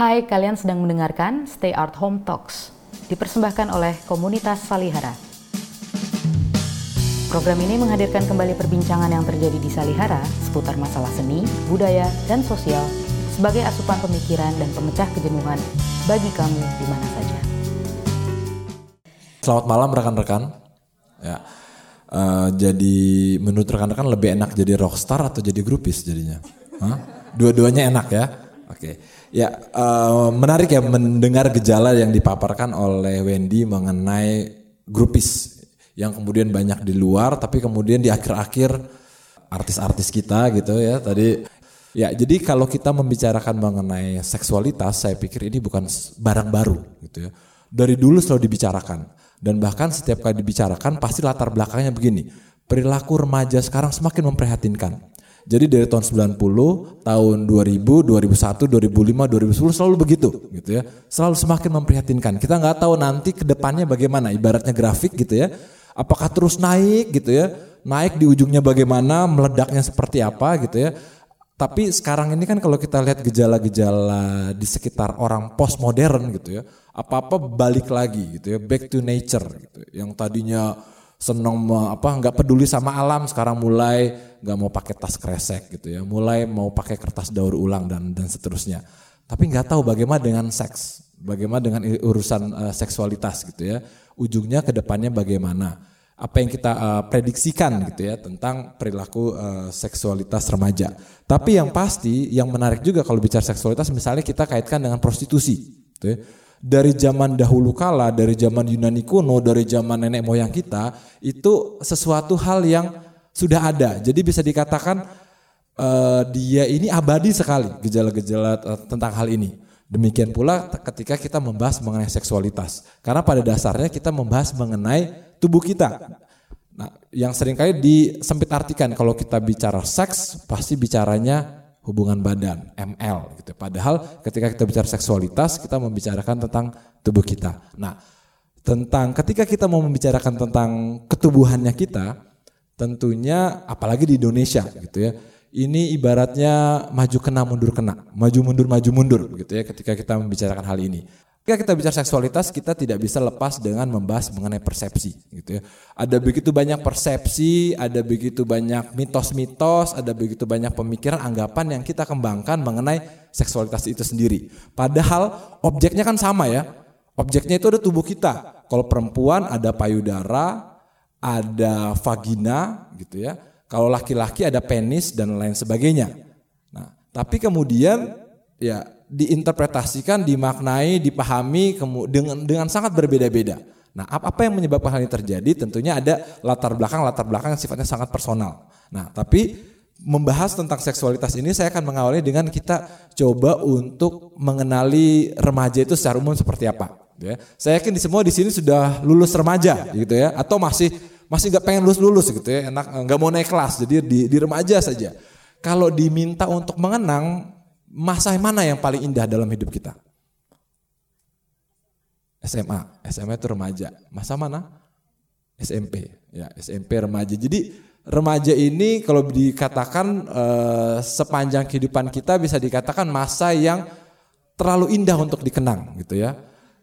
Hai, kalian sedang mendengarkan Stay Art Home Talks, dipersembahkan oleh komunitas Salihara. Program ini menghadirkan kembali perbincangan yang terjadi di Salihara seputar masalah seni, budaya, dan sosial sebagai asupan pemikiran dan pemecah kejenuhan bagi kamu di mana saja. Selamat malam rekan-rekan. Ya. Uh, jadi menurut rekan-rekan lebih enak jadi rockstar atau jadi grupis jadinya? Hah? Dua-duanya enak ya. Oke. Okay. Ya, uh, menarik ya mendengar gejala yang dipaparkan oleh Wendy mengenai grupis yang kemudian banyak di luar tapi kemudian di akhir-akhir artis-artis kita gitu ya. Tadi ya, jadi kalau kita membicarakan mengenai seksualitas, saya pikir ini bukan barang baru gitu ya. Dari dulu selalu dibicarakan dan bahkan setiap kali dibicarakan pasti latar belakangnya begini. Perilaku remaja sekarang semakin memprihatinkan. Jadi dari tahun 90, tahun 2000, 2001, 2005, 2010 selalu begitu gitu ya. Selalu semakin memprihatinkan. Kita nggak tahu nanti ke depannya bagaimana, ibaratnya grafik gitu ya. Apakah terus naik gitu ya? Naik di ujungnya bagaimana, meledaknya seperti apa gitu ya. Tapi sekarang ini kan kalau kita lihat gejala-gejala di sekitar orang postmodern gitu ya apa-apa balik lagi gitu ya, back to nature gitu. Yang tadinya seneng apa nggak peduli sama alam sekarang mulai nggak mau pakai tas kresek gitu ya. Mulai mau pakai kertas daur ulang dan dan seterusnya. Tapi nggak tahu bagaimana dengan seks. Bagaimana dengan urusan uh, seksualitas gitu ya. Ujungnya ke depannya bagaimana. Apa yang kita uh, prediksikan gitu ya tentang perilaku uh, seksualitas remaja. Tapi yang pasti yang menarik juga kalau bicara seksualitas misalnya kita kaitkan dengan prostitusi gitu ya. Dari zaman dahulu kala, dari zaman Yunani kuno, dari zaman nenek moyang kita, itu sesuatu hal yang sudah ada. Jadi bisa dikatakan uh, dia ini abadi sekali gejala-gejala uh, tentang hal ini. Demikian pula ketika kita membahas mengenai seksualitas. Karena pada dasarnya kita membahas mengenai tubuh kita. Nah, yang sering kali disempit artikan kalau kita bicara seks pasti bicaranya hubungan badan, ML gitu. Padahal ketika kita bicara seksualitas, kita membicarakan tentang tubuh kita. Nah, tentang ketika kita mau membicarakan tentang ketubuhannya kita, tentunya apalagi di Indonesia gitu ya. Ini ibaratnya maju kena mundur kena, maju mundur maju mundur gitu ya ketika kita membicarakan hal ini. Ketika kita bicara seksualitas, kita tidak bisa lepas dengan membahas mengenai persepsi, gitu ya. Ada begitu banyak persepsi, ada begitu banyak mitos-mitos, ada begitu banyak pemikiran, anggapan yang kita kembangkan mengenai seksualitas itu sendiri. Padahal objeknya kan sama ya. Objeknya itu ada tubuh kita. Kalau perempuan ada payudara, ada vagina, gitu ya. Kalau laki-laki ada penis dan lain sebagainya. Nah, tapi kemudian ya diinterpretasikan, dimaknai, dipahami dengan dengan sangat berbeda-beda. Nah, apa yang menyebabkan hal ini terjadi? Tentunya ada latar belakang latar belakang yang sifatnya sangat personal. Nah, tapi membahas tentang seksualitas ini saya akan mengawali dengan kita coba untuk mengenali remaja itu secara umum seperti apa. Ya. Saya yakin di semua di sini sudah lulus remaja, gitu ya, atau masih masih nggak pengen lulus lulus gitu ya, enak nggak mau naik kelas, jadi di, di remaja saja. Kalau diminta untuk mengenang masa mana yang paling indah dalam hidup kita? SMA, SMA itu remaja. Masa mana? SMP, ya SMP remaja. Jadi remaja ini kalau dikatakan eh, sepanjang kehidupan kita bisa dikatakan masa yang terlalu indah untuk dikenang gitu ya.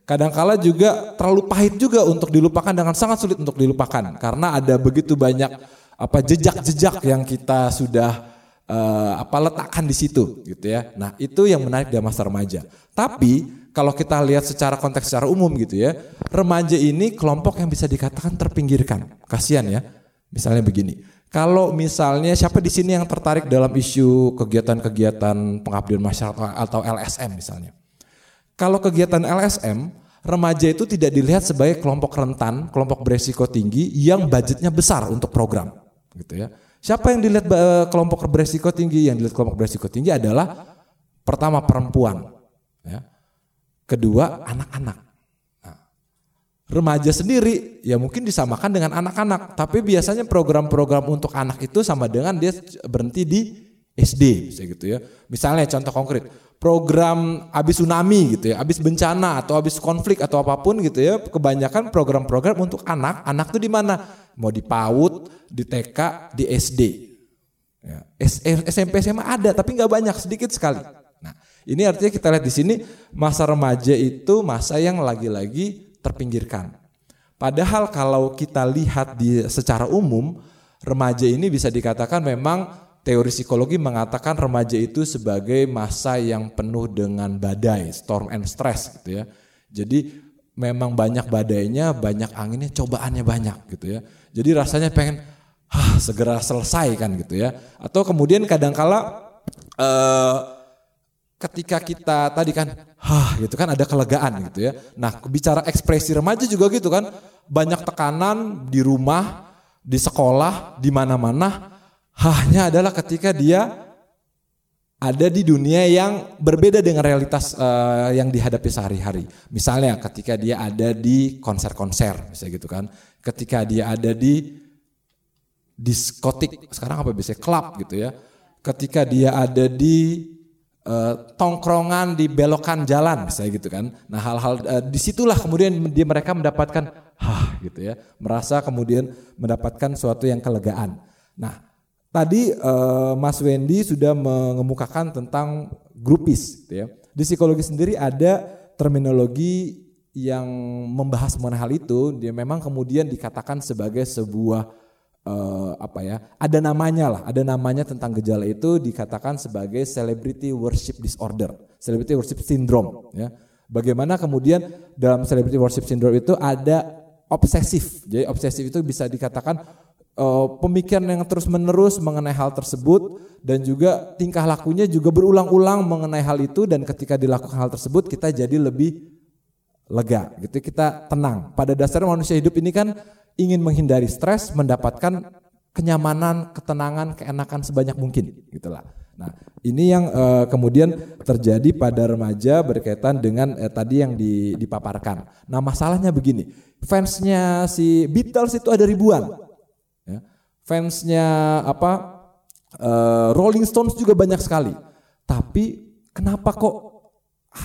Kadangkala juga terlalu pahit juga untuk dilupakan dengan sangat sulit untuk dilupakan karena ada begitu banyak apa jejak-jejak yang kita sudah uh, apa letakkan di situ gitu ya. Nah, itu yang menarik dari masa remaja. Tapi kalau kita lihat secara konteks secara umum gitu ya, remaja ini kelompok yang bisa dikatakan terpinggirkan. Kasihan ya. Misalnya begini. Kalau misalnya siapa di sini yang tertarik dalam isu kegiatan-kegiatan pengabdian masyarakat atau LSM misalnya. Kalau kegiatan LSM, remaja itu tidak dilihat sebagai kelompok rentan, kelompok beresiko tinggi yang budgetnya besar untuk program, gitu ya. Siapa yang dilihat uh, kelompok beresiko tinggi? Yang dilihat kelompok beresiko tinggi adalah pertama perempuan, ya. kedua anak-anak. Nah, remaja sendiri ya mungkin disamakan dengan anak-anak, tapi biasanya program-program untuk anak itu sama dengan dia berhenti di SD, gitu ya. Misalnya contoh konkret, program abis tsunami gitu ya, abis bencana atau abis konflik atau apa pun gitu ya, kebanyakan program-program untuk anak, anak tuh di mana? Mau di PAUD, di TK, di SD. Ya. SMP SMA ada tapi nggak banyak, sedikit sekali. Nah, Ini artinya kita lihat di sini masa remaja itu masa yang lagi-lagi terpinggirkan. Padahal kalau kita lihat di secara umum remaja ini bisa dikatakan memang teori psikologi mengatakan remaja itu sebagai masa yang penuh dengan badai, storm and stress gitu ya. Jadi memang banyak badainya, banyak anginnya, cobaannya banyak gitu ya. Jadi rasanya pengen Hah, segera selesai kan gitu ya. Atau kemudian kadangkala eh, ketika kita tadi kan, hah gitu kan ada kelegaan gitu ya. Nah bicara ekspresi remaja juga gitu kan, banyak tekanan di rumah, di sekolah, di mana-mana. Hanya adalah ketika dia ada di dunia yang berbeda dengan realitas uh, yang dihadapi sehari-hari. Misalnya ketika dia ada di konser-konser, misalnya gitu kan. Ketika dia ada di diskotik sekarang apa biasanya? Klub gitu ya. Ketika dia ada di uh, tongkrongan di belokan jalan misalnya gitu kan. Nah hal-hal uh, di situlah kemudian dia mereka mendapatkan hah gitu ya. Merasa kemudian mendapatkan suatu yang kelegaan. Nah tadi uh, Mas Wendy sudah mengemukakan tentang grupis gitu ya. Di psikologi sendiri ada terminologi yang membahas mengenai hal itu dia memang kemudian dikatakan sebagai sebuah uh, apa ya ada namanya lah ada namanya tentang gejala itu dikatakan sebagai celebrity worship disorder celebrity worship syndrome ya. Bagaimana kemudian dalam celebrity worship syndrome itu ada obsesif jadi obsesif itu bisa dikatakan pemikiran yang terus menerus mengenai hal tersebut dan juga tingkah lakunya juga berulang-ulang mengenai hal itu dan ketika dilakukan hal tersebut kita jadi lebih lega gitu kita tenang pada dasarnya manusia hidup ini kan ingin menghindari stres, mendapatkan kenyamanan, ketenangan, keenakan sebanyak mungkin, gitulah. Nah, ini yang uh, kemudian terjadi pada remaja berkaitan dengan uh, tadi yang di, dipaparkan. Nah, masalahnya begini, fansnya si Beatles itu ada ribuan, ya. fansnya apa uh, Rolling Stones juga banyak sekali. Tapi kenapa kok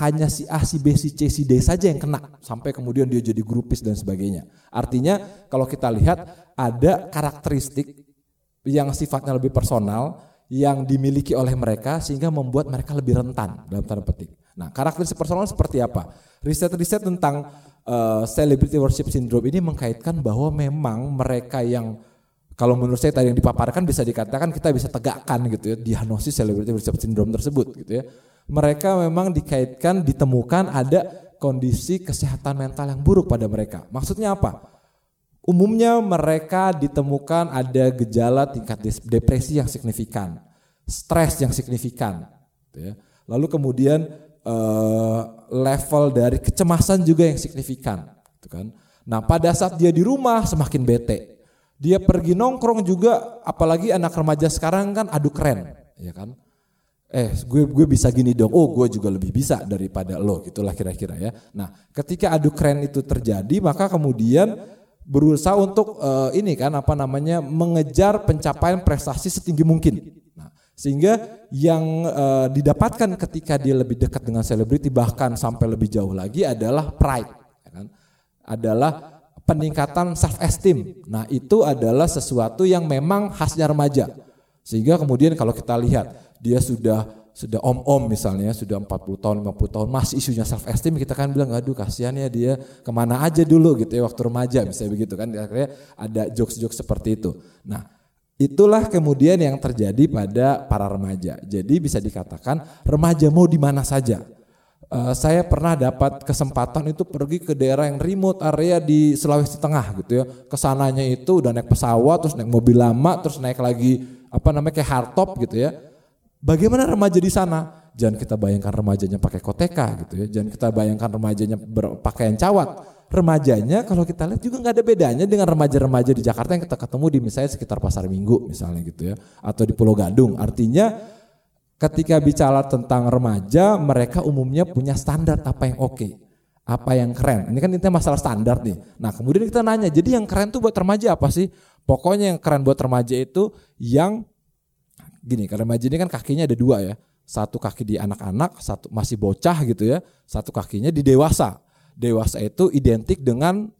hanya si A, si B, si C, si D saja yang kena sampai kemudian dia jadi grupis dan sebagainya. Artinya kalau kita lihat ada karakteristik yang sifatnya lebih personal yang dimiliki oleh mereka sehingga membuat mereka lebih rentan dalam tanda petik. Nah, karakteristik personal seperti apa? Riset-riset tentang uh, celebrity worship syndrome ini mengkaitkan bahwa memang mereka yang kalau menurut saya tadi yang dipaparkan bisa dikatakan kita bisa tegakkan gitu ya diagnosis celebrity worship syndrome tersebut gitu ya mereka memang dikaitkan ditemukan ada kondisi kesehatan mental yang buruk pada mereka. Maksudnya apa? Umumnya mereka ditemukan ada gejala tingkat depresi yang signifikan, stres yang signifikan, gitu ya. lalu kemudian eh, level dari kecemasan juga yang signifikan, gitu kan. Nah pada saat dia di rumah semakin bete, dia pergi nongkrong juga, apalagi anak remaja sekarang kan adu keren, ya kan? Eh gue gue bisa gini dong. Oh gue juga lebih bisa daripada lo gitulah kira-kira ya. Nah ketika adu keren itu terjadi maka kemudian berusaha untuk uh, ini kan apa namanya mengejar pencapaian prestasi setinggi mungkin. Nah, sehingga yang uh, didapatkan ketika dia lebih dekat dengan selebriti bahkan sampai lebih jauh lagi adalah pride ya kan? Adalah peningkatan self esteem nah itu adalah sesuatu yang memang khasnya remaja. Sehingga kemudian kalau kita lihat dia sudah sudah om-om misalnya sudah 40 tahun 50 tahun masih isunya self esteem kita kan bilang aduh kasihan ya dia ke mana aja dulu gitu ya waktu remaja misalnya begitu kan akhirnya ada jokes-jokes seperti itu. Nah itulah kemudian yang terjadi pada para remaja. Jadi bisa dikatakan remaja mau di mana saja uh, saya pernah dapat kesempatan itu pergi ke daerah yang remote area di Sulawesi Tengah gitu ya ke sananya itu udah naik pesawat terus naik mobil lama terus naik lagi apa namanya kayak hardtop gitu ya Bagaimana remaja di sana? Jangan kita bayangkan remajanya pakai koteka gitu ya. Jangan kita bayangkan remajanya berpakaian cawat. Remajanya kalau kita lihat juga nggak ada bedanya dengan remaja-remaja di Jakarta yang kita ketemu di misalnya sekitar Pasar Minggu misalnya gitu ya. Atau di Pulau Gadung. Artinya ketika bicara tentang remaja mereka umumnya punya standar apa yang oke. Apa yang keren. Ini kan intinya masalah standar nih. Nah kemudian kita nanya, jadi yang keren tuh buat remaja apa sih? Pokoknya yang keren buat remaja itu yang gini karena remaja ini kan kakinya ada dua ya satu kaki di anak-anak satu masih bocah gitu ya satu kakinya di dewasa dewasa itu identik dengan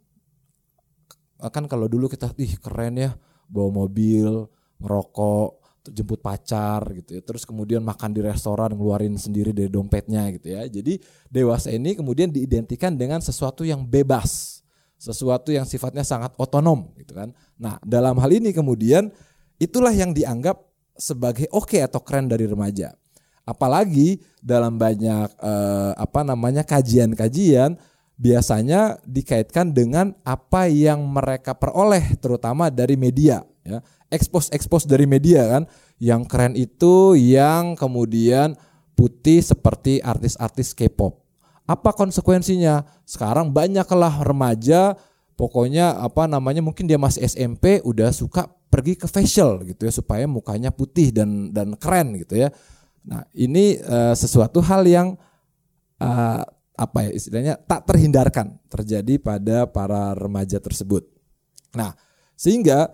kan kalau dulu kita ih keren ya bawa mobil ngerokok jemput pacar gitu ya. Terus kemudian makan di restoran ngeluarin sendiri dari dompetnya gitu ya. Jadi dewasa ini kemudian diidentikan dengan sesuatu yang bebas, sesuatu yang sifatnya sangat otonom gitu kan. Nah, dalam hal ini kemudian itulah yang dianggap sebagai oke okay atau keren dari remaja. Apalagi dalam banyak eh, apa namanya kajian-kajian biasanya dikaitkan dengan apa yang mereka peroleh terutama dari media ya expose expose dari media kan? Yang keren itu yang kemudian putih seperti artis-artis K-pop. Apa konsekuensinya? Sekarang banyaklah remaja pokoknya apa namanya mungkin dia masih SMP udah suka pergi ke facial gitu ya supaya mukanya putih dan dan keren gitu ya. Nah ini uh, sesuatu hal yang uh, apa ya istilahnya tak terhindarkan terjadi pada para remaja tersebut. Nah sehingga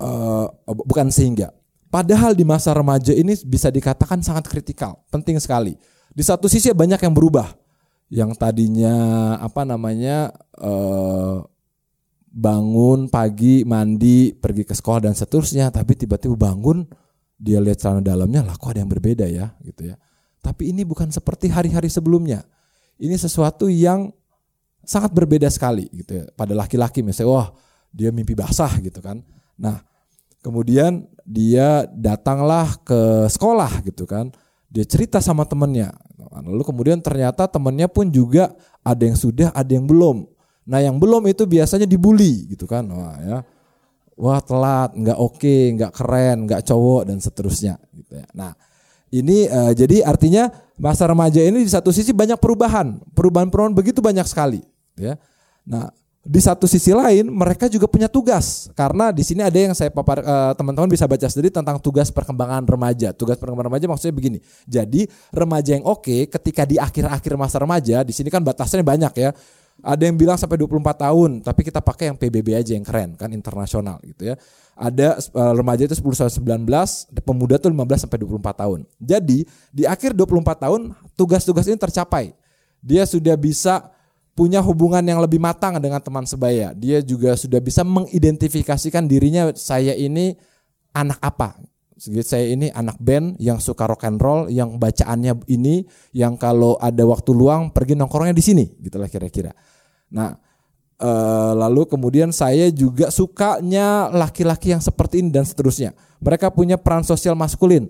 uh, bukan sehingga. Padahal di masa remaja ini bisa dikatakan sangat kritikal, penting sekali. Di satu sisi banyak yang berubah, yang tadinya apa namanya uh, bangun pagi mandi pergi ke sekolah dan seterusnya, tapi tiba-tiba bangun dia lihat celana dalamnya lah kok ada yang berbeda ya gitu ya. Tapi ini bukan seperti hari-hari sebelumnya. Ini sesuatu yang sangat berbeda sekali gitu ya. Pada laki-laki misalnya wah dia mimpi basah gitu kan. Nah, kemudian dia datanglah ke sekolah gitu kan. Dia cerita sama temennya. Lalu kemudian ternyata temennya pun juga ada yang sudah, ada yang belum. Nah yang belum itu biasanya dibully gitu kan. Wah ya. Wah telat, nggak oke, nggak keren, nggak cowok dan seterusnya. Gitu ya. Nah ini uh, jadi artinya masa remaja ini di satu sisi banyak perubahan, perubahan-perubahan begitu banyak sekali. Ya. Nah di satu sisi lain mereka juga punya tugas karena di sini ada yang saya papar uh, teman-teman bisa baca sendiri tentang tugas perkembangan remaja. Tugas perkembangan remaja maksudnya begini. Jadi remaja yang oke ketika di akhir-akhir masa remaja di sini kan batasnya banyak ya. Ada yang bilang sampai 24 tahun, tapi kita pakai yang PBB aja yang keren kan internasional gitu ya. Ada uh, remaja itu 10 sampai 19, pemuda itu 15 sampai 24 tahun. Jadi di akhir 24 tahun tugas-tugas ini tercapai. Dia sudah bisa punya hubungan yang lebih matang dengan teman sebaya. Dia juga sudah bisa mengidentifikasikan dirinya saya ini anak apa. Saya ini anak band yang suka rock and roll, yang bacaannya ini, yang kalau ada waktu luang pergi nongkrongnya di sini, gitulah kira-kira. Nah, e, lalu kemudian saya juga sukanya laki-laki yang seperti ini dan seterusnya. Mereka punya peran sosial maskulin.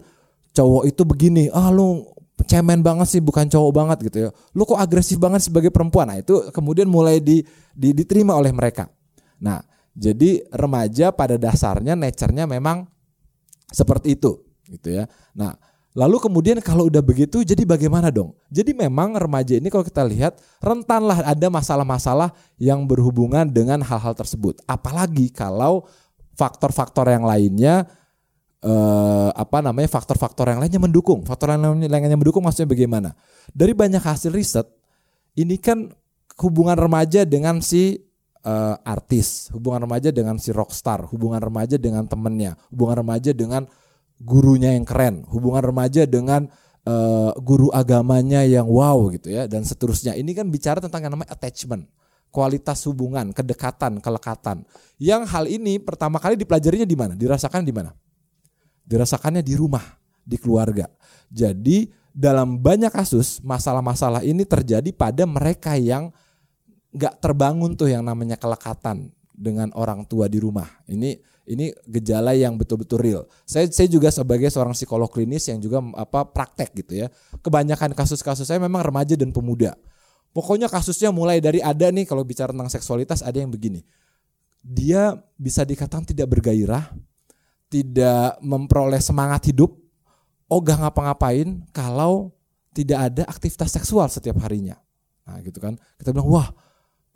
Cowok itu begini, ah lu cemen banget sih bukan cowok banget gitu ya. Lu kok agresif banget sebagai perempuan? Nah itu kemudian mulai di, di diterima oleh mereka. Nah jadi remaja pada dasarnya nature-nya memang seperti itu gitu ya. Nah lalu kemudian kalau udah begitu jadi bagaimana dong? Jadi memang remaja ini kalau kita lihat rentanlah ada masalah-masalah yang berhubungan dengan hal-hal tersebut. Apalagi kalau faktor-faktor yang lainnya eh, apa namanya faktor-faktor yang lainnya mendukung. Faktor yang lainnya mendukung maksudnya bagaimana? Dari banyak hasil riset ini kan hubungan remaja dengan si uh, artis, hubungan remaja dengan si rockstar, hubungan remaja dengan temennya, hubungan remaja dengan gurunya yang keren, hubungan remaja dengan uh, guru agamanya yang wow gitu ya dan seterusnya. Ini kan bicara tentang yang namanya attachment, kualitas hubungan, kedekatan, kelekatan. Yang hal ini pertama kali dipelajarinya di mana? Dirasakan di mana? Dirasakannya di rumah, di keluarga. Jadi dalam banyak kasus masalah-masalah ini terjadi pada mereka yang nggak terbangun tuh yang namanya kelekatan dengan orang tua di rumah. Ini ini gejala yang betul-betul real. Saya saya juga sebagai seorang psikolog klinis yang juga apa praktek gitu ya. Kebanyakan kasus-kasus saya memang remaja dan pemuda. Pokoknya kasusnya mulai dari ada nih kalau bicara tentang seksualitas ada yang begini. Dia bisa dikatakan tidak bergairah, tidak memperoleh semangat hidup, ogah ngapa-ngapain kalau tidak ada aktivitas seksual setiap harinya. Nah, gitu kan. Kita bilang, "Wah,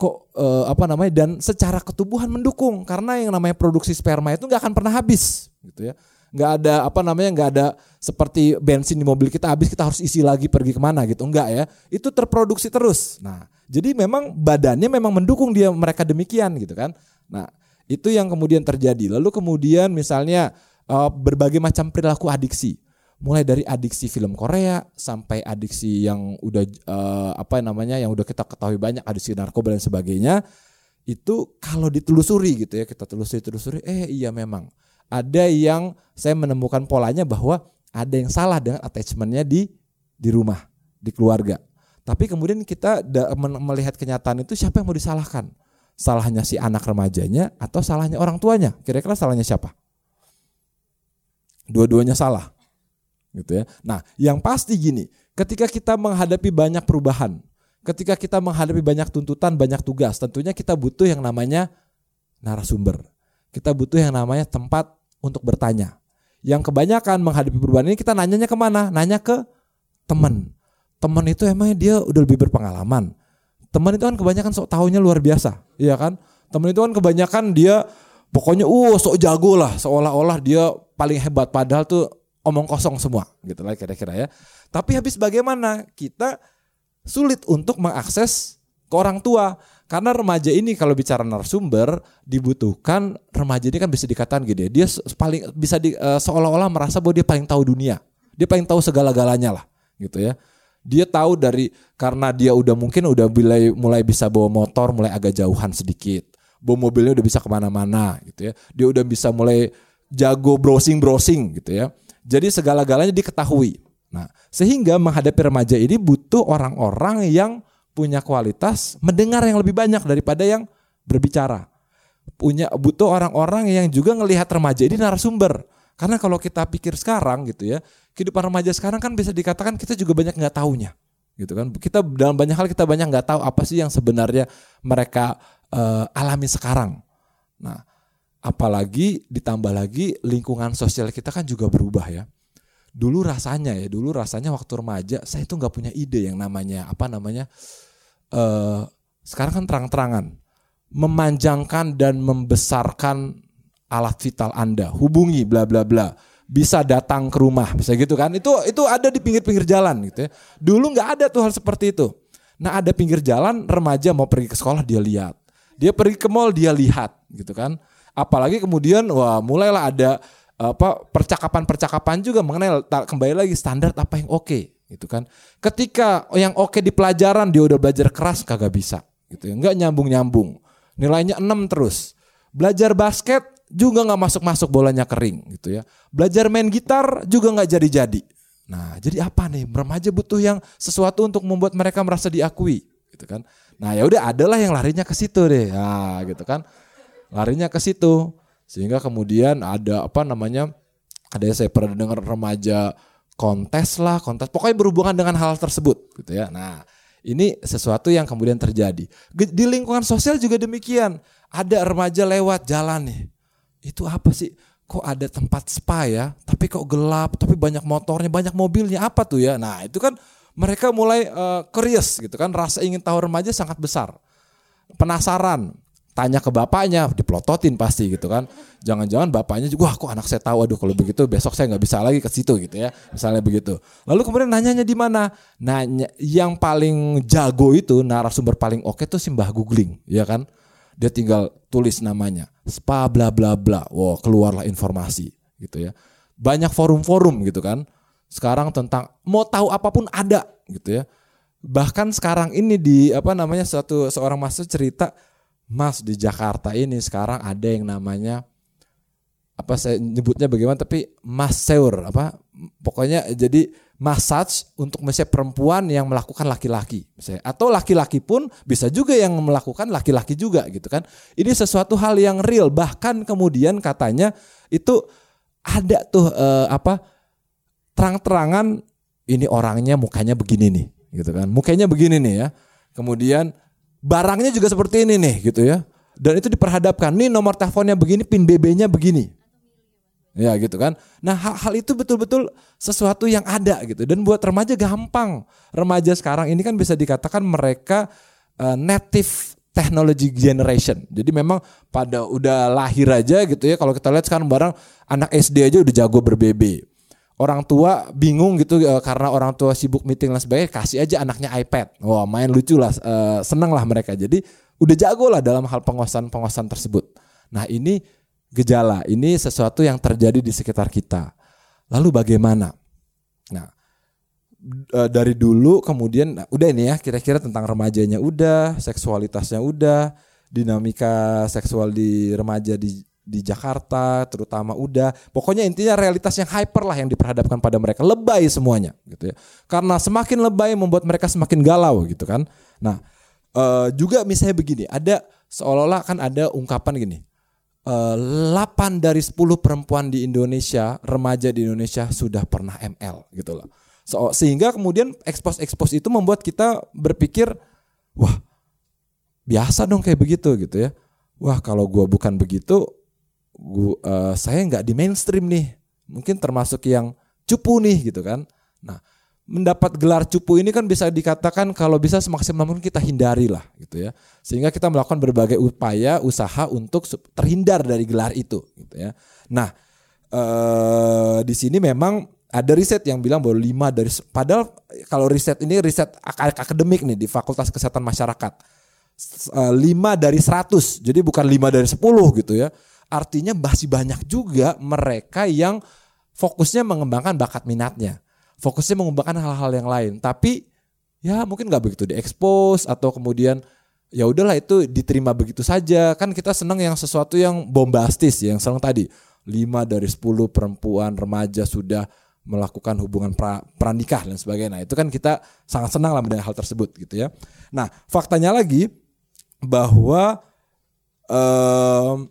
kok eh, apa namanya dan secara ketubuhan mendukung karena yang namanya produksi sperma itu nggak akan pernah habis gitu ya nggak ada apa namanya nggak ada seperti bensin di mobil kita habis kita harus isi lagi pergi ke mana gitu enggak ya itu terproduksi terus nah jadi memang badannya memang mendukung dia mereka demikian gitu kan nah itu yang kemudian terjadi. Lalu kemudian misalnya uh, berbagai macam perilaku adiksi. Mulai dari adiksi film Korea sampai adiksi yang udah uh, apa namanya yang udah kita ketahui banyak adiksi narkoba dan sebagainya. Itu kalau ditelusuri gitu ya, kita telusuri telusuri eh iya memang ada yang saya menemukan polanya bahwa ada yang salah dengan attachmentnya di di rumah, di keluarga. Tapi kemudian kita melihat kenyataan itu siapa yang mau disalahkan? Salahnya si anak remajanya atau salahnya orang tuanya? Kira-kira salahnya siapa? Dua-duanya salah. Gitu ya. Nah, yang pasti gini, ketika kita menghadapi banyak perubahan, ketika kita menghadapi banyak tuntutan, banyak tugas, tentunya kita butuh yang namanya narasumber. Kita butuh yang namanya tempat untuk bertanya. Yang kebanyakan menghadapi perubahan ini kita nanyanya ke mana? Nanya ke teman. Teman itu emangnya dia udah lebih berpengalaman. Teman itu kan kebanyakan sok tahunya luar biasa, iya kan? Teman itu kan kebanyakan dia pokoknya uh sok jago lah, seolah-olah dia paling hebat padahal tuh omong kosong semua gitu lah kira-kira ya. Tapi habis bagaimana kita sulit untuk mengakses ke orang tua karena remaja ini kalau bicara narasumber dibutuhkan remaja ini kan bisa dikatakan gini dia paling bisa di, uh, seolah-olah merasa bahwa dia paling tahu dunia dia paling tahu segala-galanya lah gitu ya dia tahu dari karena dia udah mungkin udah mulai mulai bisa bawa motor mulai agak jauhan sedikit. Bawa mobilnya udah bisa ke mana-mana gitu ya. Dia udah bisa mulai jago browsing browsing gitu ya. Jadi segala-galanya diketahui. Nah sehingga menghadapi remaja ini butuh orang-orang yang punya kualitas mendengar yang lebih banyak daripada yang berbicara. Punya butuh orang-orang yang juga ngelihat remaja ini narasumber karena kalau kita pikir sekarang gitu ya, kehidupan remaja sekarang kan bisa dikatakan kita juga banyak nggak tahunya, gitu kan? Kita dalam banyak hal kita banyak nggak tahu apa sih yang sebenarnya mereka uh, alami sekarang. Nah, apalagi ditambah lagi lingkungan sosial kita kan juga berubah ya. Dulu rasanya ya, dulu rasanya waktu remaja saya itu nggak punya ide yang namanya apa namanya. Uh, sekarang kan terang-terangan memanjangkan dan membesarkan alat vital Anda, hubungi bla bla bla. Bisa datang ke rumah, bisa gitu kan? Itu itu ada di pinggir-pinggir jalan gitu ya. Dulu nggak ada tuh hal seperti itu. Nah, ada pinggir jalan remaja mau pergi ke sekolah dia lihat. Dia pergi ke mall dia lihat gitu kan. Apalagi kemudian wah mulailah ada apa percakapan-percakapan juga mengenai kembali lagi standar apa yang oke okay, gitu kan. Ketika yang oke okay di pelajaran dia udah belajar keras kagak bisa gitu ya. Enggak nyambung-nyambung. Nilainya 6 terus. Belajar basket juga nggak masuk-masuk bolanya kering gitu ya. Belajar main gitar juga nggak jadi-jadi. Nah, jadi apa nih? Remaja butuh yang sesuatu untuk membuat mereka merasa diakui, gitu kan? Nah, ya udah adalah yang larinya ke situ deh. Nah, gitu kan. Larinya ke situ. Sehingga kemudian ada apa namanya? Ada yang saya pernah dengar remaja kontes lah, kontes. Pokoknya berhubungan dengan hal tersebut, gitu ya. Nah, ini sesuatu yang kemudian terjadi. Di lingkungan sosial juga demikian. Ada remaja lewat jalan nih itu apa sih? Kok ada tempat spa ya? Tapi kok gelap? Tapi banyak motornya, banyak mobilnya. Apa tuh ya? Nah itu kan mereka mulai uh, curious gitu kan. Rasa ingin tahu remaja sangat besar. Penasaran. Tanya ke bapaknya, diplototin pasti gitu kan. Jangan-jangan bapaknya juga, wah kok anak saya tahu, aduh kalau begitu besok saya nggak bisa lagi ke situ gitu ya. Misalnya begitu. Lalu kemudian nanyanya di mana? Nanya yang paling jago itu narasumber paling oke tuh simbah googling, ya kan? Dia tinggal tulis namanya, spa bla bla bla. Wow, keluarlah informasi gitu ya. Banyak forum-forum gitu kan. Sekarang tentang mau tahu apa pun ada gitu ya. Bahkan sekarang ini di apa namanya satu seorang mahasiswa cerita, Mas di Jakarta ini sekarang ada yang namanya apa saya nyebutnya bagaimana tapi mas seur apa pokoknya jadi massage untuk misalnya perempuan yang melakukan laki-laki misalnya. Atau laki-laki pun bisa juga yang melakukan laki-laki juga gitu kan. Ini sesuatu hal yang real. Bahkan kemudian katanya itu ada tuh uh, apa terang-terangan ini orangnya mukanya begini nih gitu kan. Mukanya begini nih ya. Kemudian barangnya juga seperti ini nih gitu ya. Dan itu diperhadapkan nih nomor teleponnya begini pin BB-nya begini Ya gitu kan. Nah hal-hal itu betul-betul sesuatu yang ada gitu. Dan buat remaja gampang. Remaja sekarang ini kan bisa dikatakan mereka uh, native technology generation. Jadi memang pada udah lahir aja gitu ya. Kalau kita lihat sekarang barang anak SD aja udah jago ber-BB. Orang tua bingung gitu uh, karena orang tua sibuk meeting dan sebagainya. Kasih aja anaknya iPad. Wah main lucu lah. Uh, seneng lah mereka. Jadi udah jago lah dalam hal penguasaan-penguasaan tersebut. Nah ini gejala. Ini sesuatu yang terjadi di sekitar kita. Lalu bagaimana? Nah, e, dari dulu kemudian nah, udah ini ya kira-kira tentang remajanya udah, seksualitasnya udah, dinamika seksual di remaja di di Jakarta terutama udah pokoknya intinya realitas yang hyper lah yang diperhadapkan pada mereka lebay semuanya gitu ya karena semakin lebay membuat mereka semakin galau gitu kan nah uh, juga misalnya begini ada seolah-olah kan ada ungkapan gini eh, 8 dari 10 perempuan di Indonesia remaja di Indonesia sudah pernah ML gitu loh. So, sehingga kemudian ekspos-ekspos itu membuat kita berpikir wah biasa dong kayak begitu gitu ya. Wah kalau gua bukan begitu gua, uh, saya nggak di mainstream nih. Mungkin termasuk yang cupu nih gitu kan. Nah mendapat gelar cupu ini kan bisa dikatakan kalau bisa semaksimal mungkin kita hindari lah gitu ya. Sehingga kita melakukan berbagai upaya usaha untuk terhindar dari gelar itu gitu ya. Nah uh, di sini memang ada riset yang bilang bahwa lima dari padahal kalau riset ini riset akademik nih di Fakultas Kesehatan Masyarakat. Eh, lima dari seratus jadi bukan lima dari sepuluh gitu ya. Artinya masih banyak juga mereka yang fokusnya mengembangkan bakat minatnya. Fokusnya mengembangkan hal-hal yang lain. Tapi ya mungkin nggak begitu diekspos atau kemudian ya udahlah itu diterima begitu saja. Kan kita senang yang sesuatu yang bombastis yang senang tadi. 5 dari 10 perempuan remaja sudah melakukan hubungan pra, pranikah dan sebagainya. Nah, itu kan kita sangat senang lah mendengar hal tersebut gitu ya. Nah, faktanya lagi bahwa um,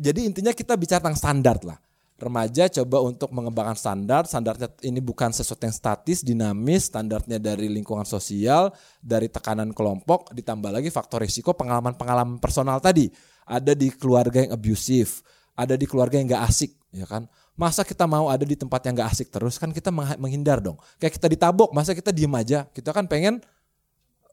jadi intinya kita bicara tentang standar lah. Remaja coba untuk mengembangkan standar, standarnya ini bukan sesuatu yang statis, dinamis, standarnya dari lingkungan sosial, dari tekanan kelompok, ditambah lagi faktor risiko pengalaman-pengalaman personal tadi. Ada di keluarga yang abusive, ada di keluarga yang gak asik, ya kan? Masa kita mau ada di tempat yang gak asik terus, kan kita menghindar dong. Kayak kita ditabok, masa kita diem aja? Kita kan pengen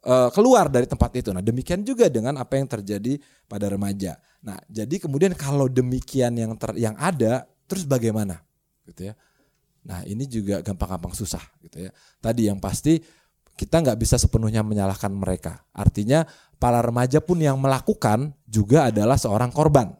uh, keluar dari tempat itu. Nah, demikian juga dengan apa yang terjadi pada remaja. Nah, jadi kemudian kalau demikian yang ter, yang ada, terus bagaimana? Gitu ya. Nah, ini juga gampang-gampang susah gitu ya. Tadi yang pasti kita nggak bisa sepenuhnya menyalahkan mereka. Artinya para remaja pun yang melakukan juga adalah seorang korban,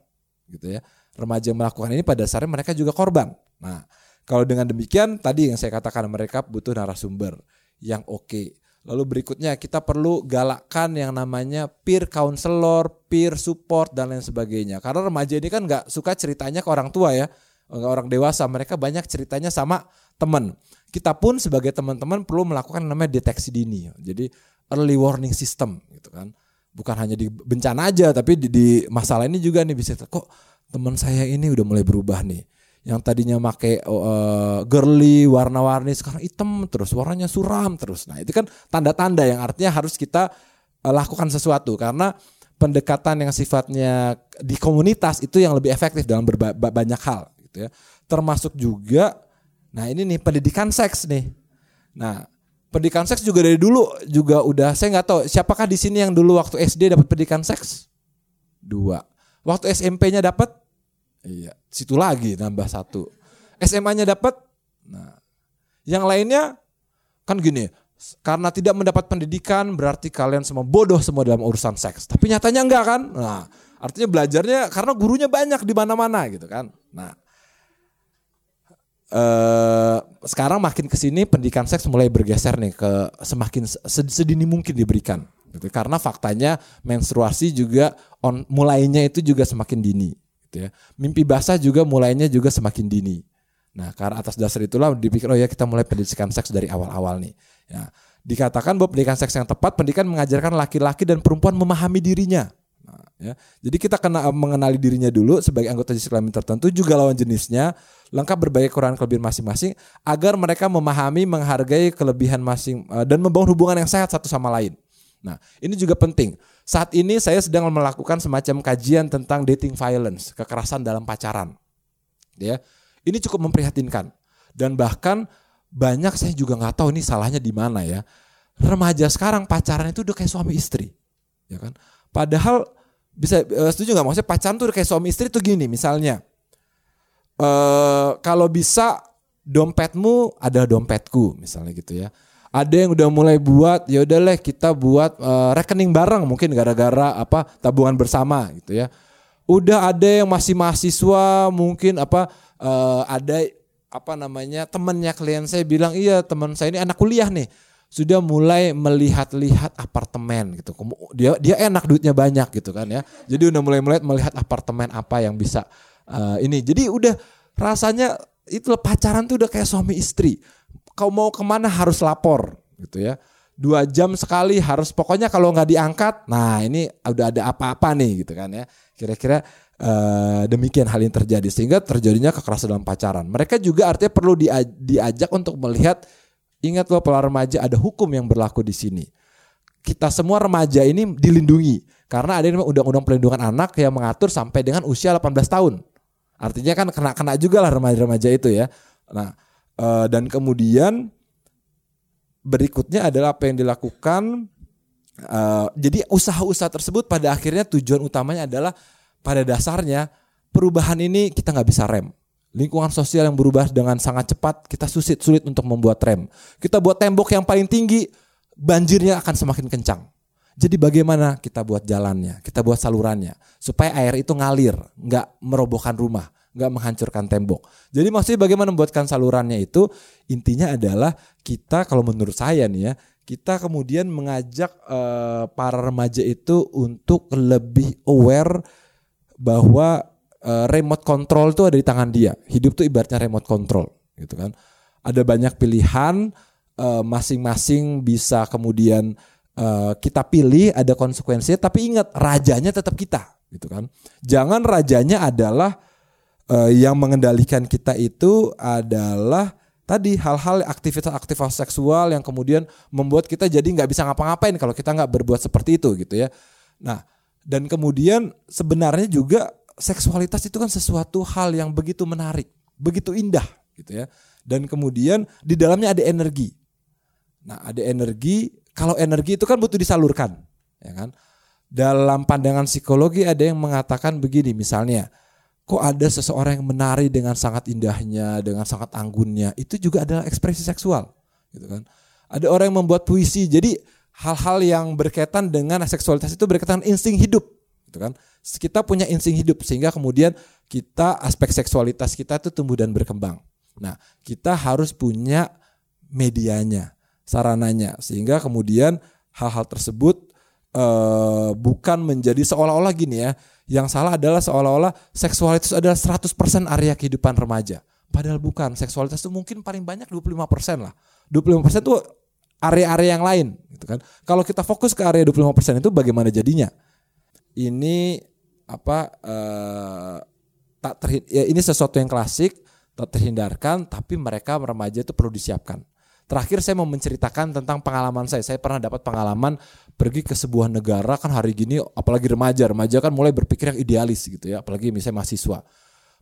gitu ya. Remaja yang melakukan ini pada dasarnya mereka juga korban. Nah, kalau dengan demikian tadi yang saya katakan mereka butuh narasumber yang oke. Okay Lalu berikutnya kita perlu galakkan yang namanya peer counselor, peer support dan lain sebagainya. Karena remaja ini kan nggak suka ceritanya ke orang tua ya, orang dewasa. Mereka banyak ceritanya sama teman. Kita pun sebagai teman-teman perlu melakukan namanya deteksi dini. Jadi early warning system gitu kan. Bukan hanya di bencana aja, tapi di, di masalah ini juga nih bisa kok teman saya ini udah mulai berubah nih yang tadinya make uh, girly warna-warni sekarang hitam terus warnanya suram terus nah itu kan tanda-tanda yang artinya harus kita uh, lakukan sesuatu karena pendekatan yang sifatnya di komunitas itu yang lebih efektif dalam banyak hal gitu ya termasuk juga nah ini nih pendidikan seks nih nah pendidikan seks juga dari dulu juga udah saya nggak tahu siapakah di sini yang dulu waktu SD dapat pendidikan seks dua waktu SMP-nya dapat Iya, situ lagi nambah satu. SMA-nya dapat. Nah, yang lainnya kan gini, karena tidak mendapat pendidikan berarti kalian semua bodoh semua dalam urusan seks. Tapi nyatanya enggak kan? Nah, artinya belajarnya karena gurunya banyak di mana-mana gitu kan. Nah, eh, sekarang makin ke sini pendidikan seks mulai bergeser nih ke semakin sedini mungkin diberikan. Gitu. Karena faktanya menstruasi juga on mulainya itu juga semakin dini gitu ya. Mimpi basah juga mulainya juga semakin dini. Nah, karena atas dasar itulah dipikir oh ya kita mulai pendidikan seks dari awal-awal nih. Ya. Dikatakan bahwa pendidikan seks yang tepat, pendidikan mengajarkan laki-laki dan perempuan memahami dirinya. Ya. Jadi kita kena eh, mengenali dirinya dulu sebagai anggota jenis kelamin tertentu, juga lawan jenisnya, lengkap berbagai kekurangan kelebihan masing-masing, agar mereka memahami, menghargai kelebihan masing eh, dan membangun hubungan yang sehat satu sama lain. Nah, ini juga penting. Saat ini saya sedang melakukan semacam kajian tentang dating violence, kekerasan dalam pacaran. Ya, ini cukup memprihatinkan dan bahkan banyak saya juga nggak tahu ini salahnya di mana ya. Remaja sekarang pacaran itu udah kayak suami istri, ya kan? Padahal bisa uh, setuju nggak? Maksudnya pacaran tuh udah kayak suami istri tuh gini misalnya. Uh, kalau bisa dompetmu ada dompetku misalnya gitu ya. Ada yang udah mulai buat ya udahlah kita buat uh, rekening bareng mungkin gara-gara apa tabungan bersama gitu ya. Udah ada yang masih mahasiswa mungkin apa uh, ada apa namanya temennya klien saya bilang iya teman saya ini anak kuliah nih sudah mulai melihat-lihat apartemen gitu. Dia dia enak duitnya banyak gitu kan ya. Jadi udah mulai-mulai melihat apartemen apa yang bisa eh, ini. Jadi udah rasanya itu pacaran tuh udah kayak suami istri. Kau mau ke mana harus lapor gitu ya. Dua jam sekali harus pokoknya kalau nggak diangkat, nah ini udah ada apa-apa nih gitu kan ya. Kira-kira eh, demikian hal yang terjadi sehingga terjadinya kekerasan dalam pacaran. Mereka juga artinya perlu dia- diajak untuk melihat Ingat loh para remaja ada hukum yang berlaku di sini. Kita semua remaja ini dilindungi karena ada yang undang-undang pelindungan anak yang mengatur sampai dengan usia 18 tahun. Artinya kan kena-kena juga lah remaja-remaja itu ya. Nah, eh, dan kemudian berikutnya adalah apa yang dilakukan eh, jadi usaha-usaha tersebut pada akhirnya tujuan utamanya adalah pada dasarnya perubahan ini kita nggak bisa rem. Lingkungan sosial yang berubah dengan sangat cepat, kita sulit sulit untuk membuat rem. Kita buat tembok yang paling tinggi, banjirnya akan semakin kencang. Jadi bagaimana kita buat jalannya, kita buat salurannya, supaya air itu ngalir, nggak merobohkan rumah, nggak menghancurkan tembok. Jadi maksudnya bagaimana membuatkan salurannya itu, intinya adalah kita kalau menurut saya nih ya, kita kemudian mengajak eh, para remaja itu untuk lebih aware bahwa eh, remote control itu ada di tangan dia. Hidup tuh ibaratnya remote control, gitu kan. Ada banyak pilihan, eh, masing-masing bisa kemudian eh, kita pilih, ada konsekuensinya. Tapi ingat, rajanya tetap kita, gitu kan. Jangan rajanya adalah eh, yang mengendalikan kita itu adalah tadi hal-hal aktivitas-aktivitas seksual yang kemudian membuat kita jadi nggak bisa ngapa-ngapain kalau kita nggak berbuat seperti itu gitu ya. Nah, dan kemudian sebenarnya juga seksualitas itu kan sesuatu hal yang begitu menarik, begitu indah gitu ya. Dan kemudian di dalamnya ada energi. Nah, ada energi, kalau energi itu kan butuh disalurkan, ya kan? Dalam pandangan psikologi ada yang mengatakan begini misalnya, kok ada seseorang yang menari dengan sangat indahnya, dengan sangat anggunnya, itu juga adalah ekspresi seksual, gitu kan. Ada orang yang membuat puisi, jadi hal-hal yang berkaitan dengan seksualitas itu berkaitan insting hidup, gitu kan. Kita punya insting hidup sehingga kemudian kita aspek seksualitas kita itu tumbuh dan berkembang. Nah, kita harus punya medianya, sarananya sehingga kemudian hal-hal tersebut eh, bukan menjadi seolah-olah gini ya. Yang salah adalah seolah-olah seksualitas adalah 100% area kehidupan remaja. Padahal bukan, seksualitas itu mungkin paling banyak 25% lah. 25% itu area-area yang lain gitu kan. Kalau kita fokus ke area 25% itu bagaimana jadinya? Ini apa eh, tak terhin ya ini sesuatu yang klasik tak terhindarkan tapi mereka remaja itu perlu disiapkan. Terakhir saya mau menceritakan tentang pengalaman saya. Saya pernah dapat pengalaman pergi ke sebuah negara kan hari gini apalagi remaja, remaja kan mulai berpikir yang idealis gitu ya, apalagi misalnya mahasiswa.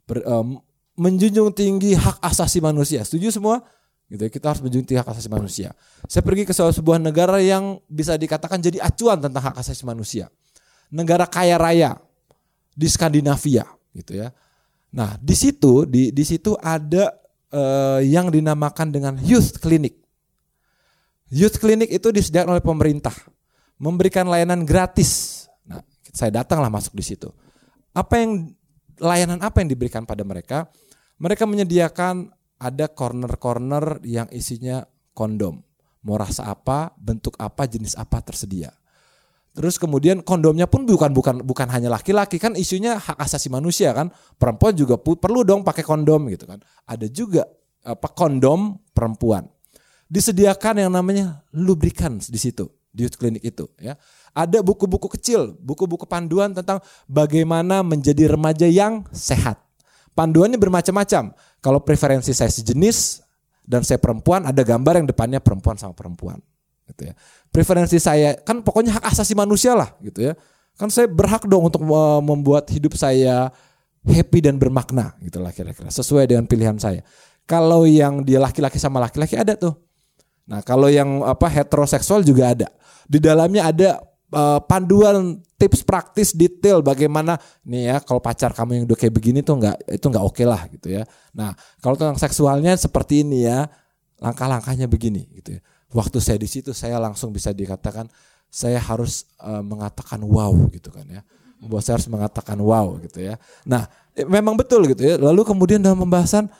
Ber- em, menjunjung tinggi hak asasi manusia. Setuju semua? Gitu ya, kita harus menjunjung tinggi hak asasi manusia. Saya pergi ke sebuah negara yang bisa dikatakan jadi acuan tentang hak asasi manusia. Negara kaya raya di Skandinavia gitu ya. Nah, di situ di di situ ada eh, yang dinamakan dengan youth clinic. Youth clinic itu disediakan oleh pemerintah, memberikan layanan gratis. Nah, saya datanglah masuk di situ. Apa yang layanan apa yang diberikan pada mereka? Mereka menyediakan ada corner-corner yang isinya kondom. Mau rasa apa, bentuk apa, jenis apa tersedia. Terus kemudian kondomnya pun bukan bukan bukan hanya laki-laki kan isunya hak asasi manusia kan. Perempuan juga perlu dong pakai kondom gitu kan. Ada juga apa kondom perempuan. Disediakan yang namanya lubricants di situ di clinic itu ya. Ada buku-buku kecil, buku-buku panduan tentang bagaimana menjadi remaja yang sehat. Panduannya bermacam-macam. Kalau preferensi saya sejenis dan saya perempuan ada gambar yang depannya perempuan sama perempuan gitu ya. Preferensi saya kan pokoknya hak asasi manusia lah gitu ya. Kan saya berhak dong untuk membuat hidup saya happy dan bermakna gitu lah kira-kira sesuai dengan pilihan saya. Kalau yang dia laki-laki sama laki-laki ada tuh. Nah, kalau yang apa heteroseksual juga ada. Di dalamnya ada eh, panduan tips praktis detail bagaimana nih ya kalau pacar kamu yang udah kayak begini tuh nggak itu nggak oke lah gitu ya. Nah, kalau tentang seksualnya seperti ini ya, langkah-langkahnya begini gitu ya. Waktu saya di situ saya langsung bisa dikatakan saya harus eh, mengatakan wow gitu kan ya. Membuat saya harus mengatakan wow gitu ya. Nah, eh, memang betul gitu ya. Lalu kemudian dalam pembahasan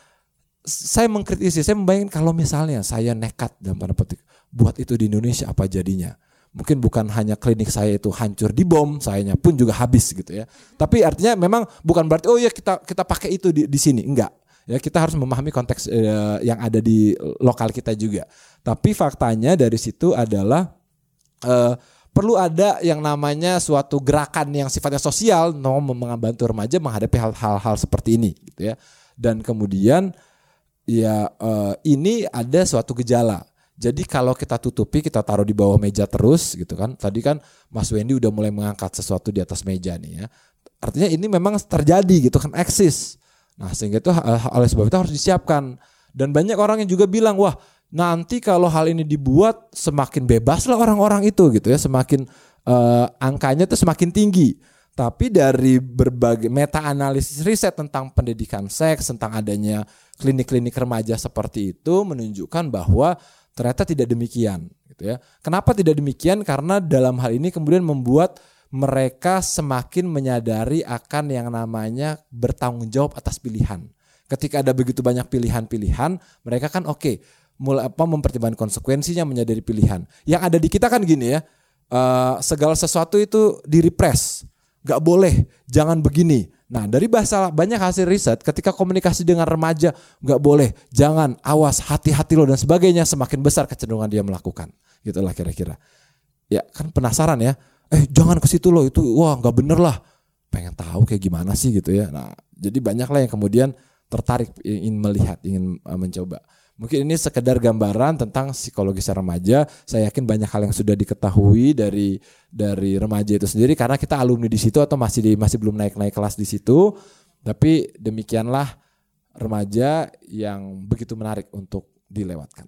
saya mengkritisi, saya membayangkan kalau misalnya saya nekat dalam tanda petik buat itu di Indonesia apa jadinya? Mungkin bukan hanya klinik saya itu hancur di bom, sayanya pun juga habis gitu ya. Tapi artinya memang bukan berarti oh ya kita kita pakai itu di, di sini, enggak. Ya kita harus memahami konteks eh, yang ada di lokal kita juga. Tapi faktanya dari situ adalah eh, perlu ada yang namanya suatu gerakan yang sifatnya sosial, no, membantu remaja menghadapi hal-hal seperti ini, gitu ya. Dan kemudian ya uh, ini ada suatu gejala. Jadi kalau kita tutupi, kita taruh di bawah meja terus gitu kan. Tadi kan Mas Wendy udah mulai mengangkat sesuatu di atas meja nih ya. Artinya ini memang terjadi gitu kan eksis. Nah sehingga itu oleh sebab itu harus disiapkan. Dan banyak orang yang juga bilang, wah nanti kalau hal ini dibuat semakin bebas lah orang-orang itu gitu ya. Semakin uh, angkanya itu semakin tinggi. Tapi dari berbagai meta analisis riset tentang pendidikan seks, tentang adanya klinik-klinik remaja seperti itu menunjukkan bahwa ternyata tidak demikian gitu ya. Kenapa tidak demikian? Karena dalam hal ini kemudian membuat mereka semakin menyadari akan yang namanya bertanggung jawab atas pilihan. Ketika ada begitu banyak pilihan-pilihan, mereka kan oke, okay, mulai apa mempertimbangkan konsekuensinya menyadari pilihan. Yang ada di kita kan gini ya, uh, segala sesuatu itu direpress, gak boleh, jangan begini. Nah dari bahasa banyak hasil riset ketika komunikasi dengan remaja nggak boleh, jangan, awas, hati-hati lo dan sebagainya semakin besar kecenderungan dia melakukan. Gitulah kira-kira. Ya kan penasaran ya, eh jangan ke situ lo itu, wah nggak bener lah. Pengen tahu kayak gimana sih gitu ya. Nah jadi banyak lah yang kemudian tertarik ingin melihat, ingin uh, mencoba. Mungkin ini sekedar gambaran tentang psikologi remaja. Saya yakin banyak hal yang sudah diketahui dari dari remaja itu sendiri karena kita alumni di situ atau masih di, masih belum naik-naik kelas di situ. Tapi demikianlah remaja yang begitu menarik untuk dilewatkan.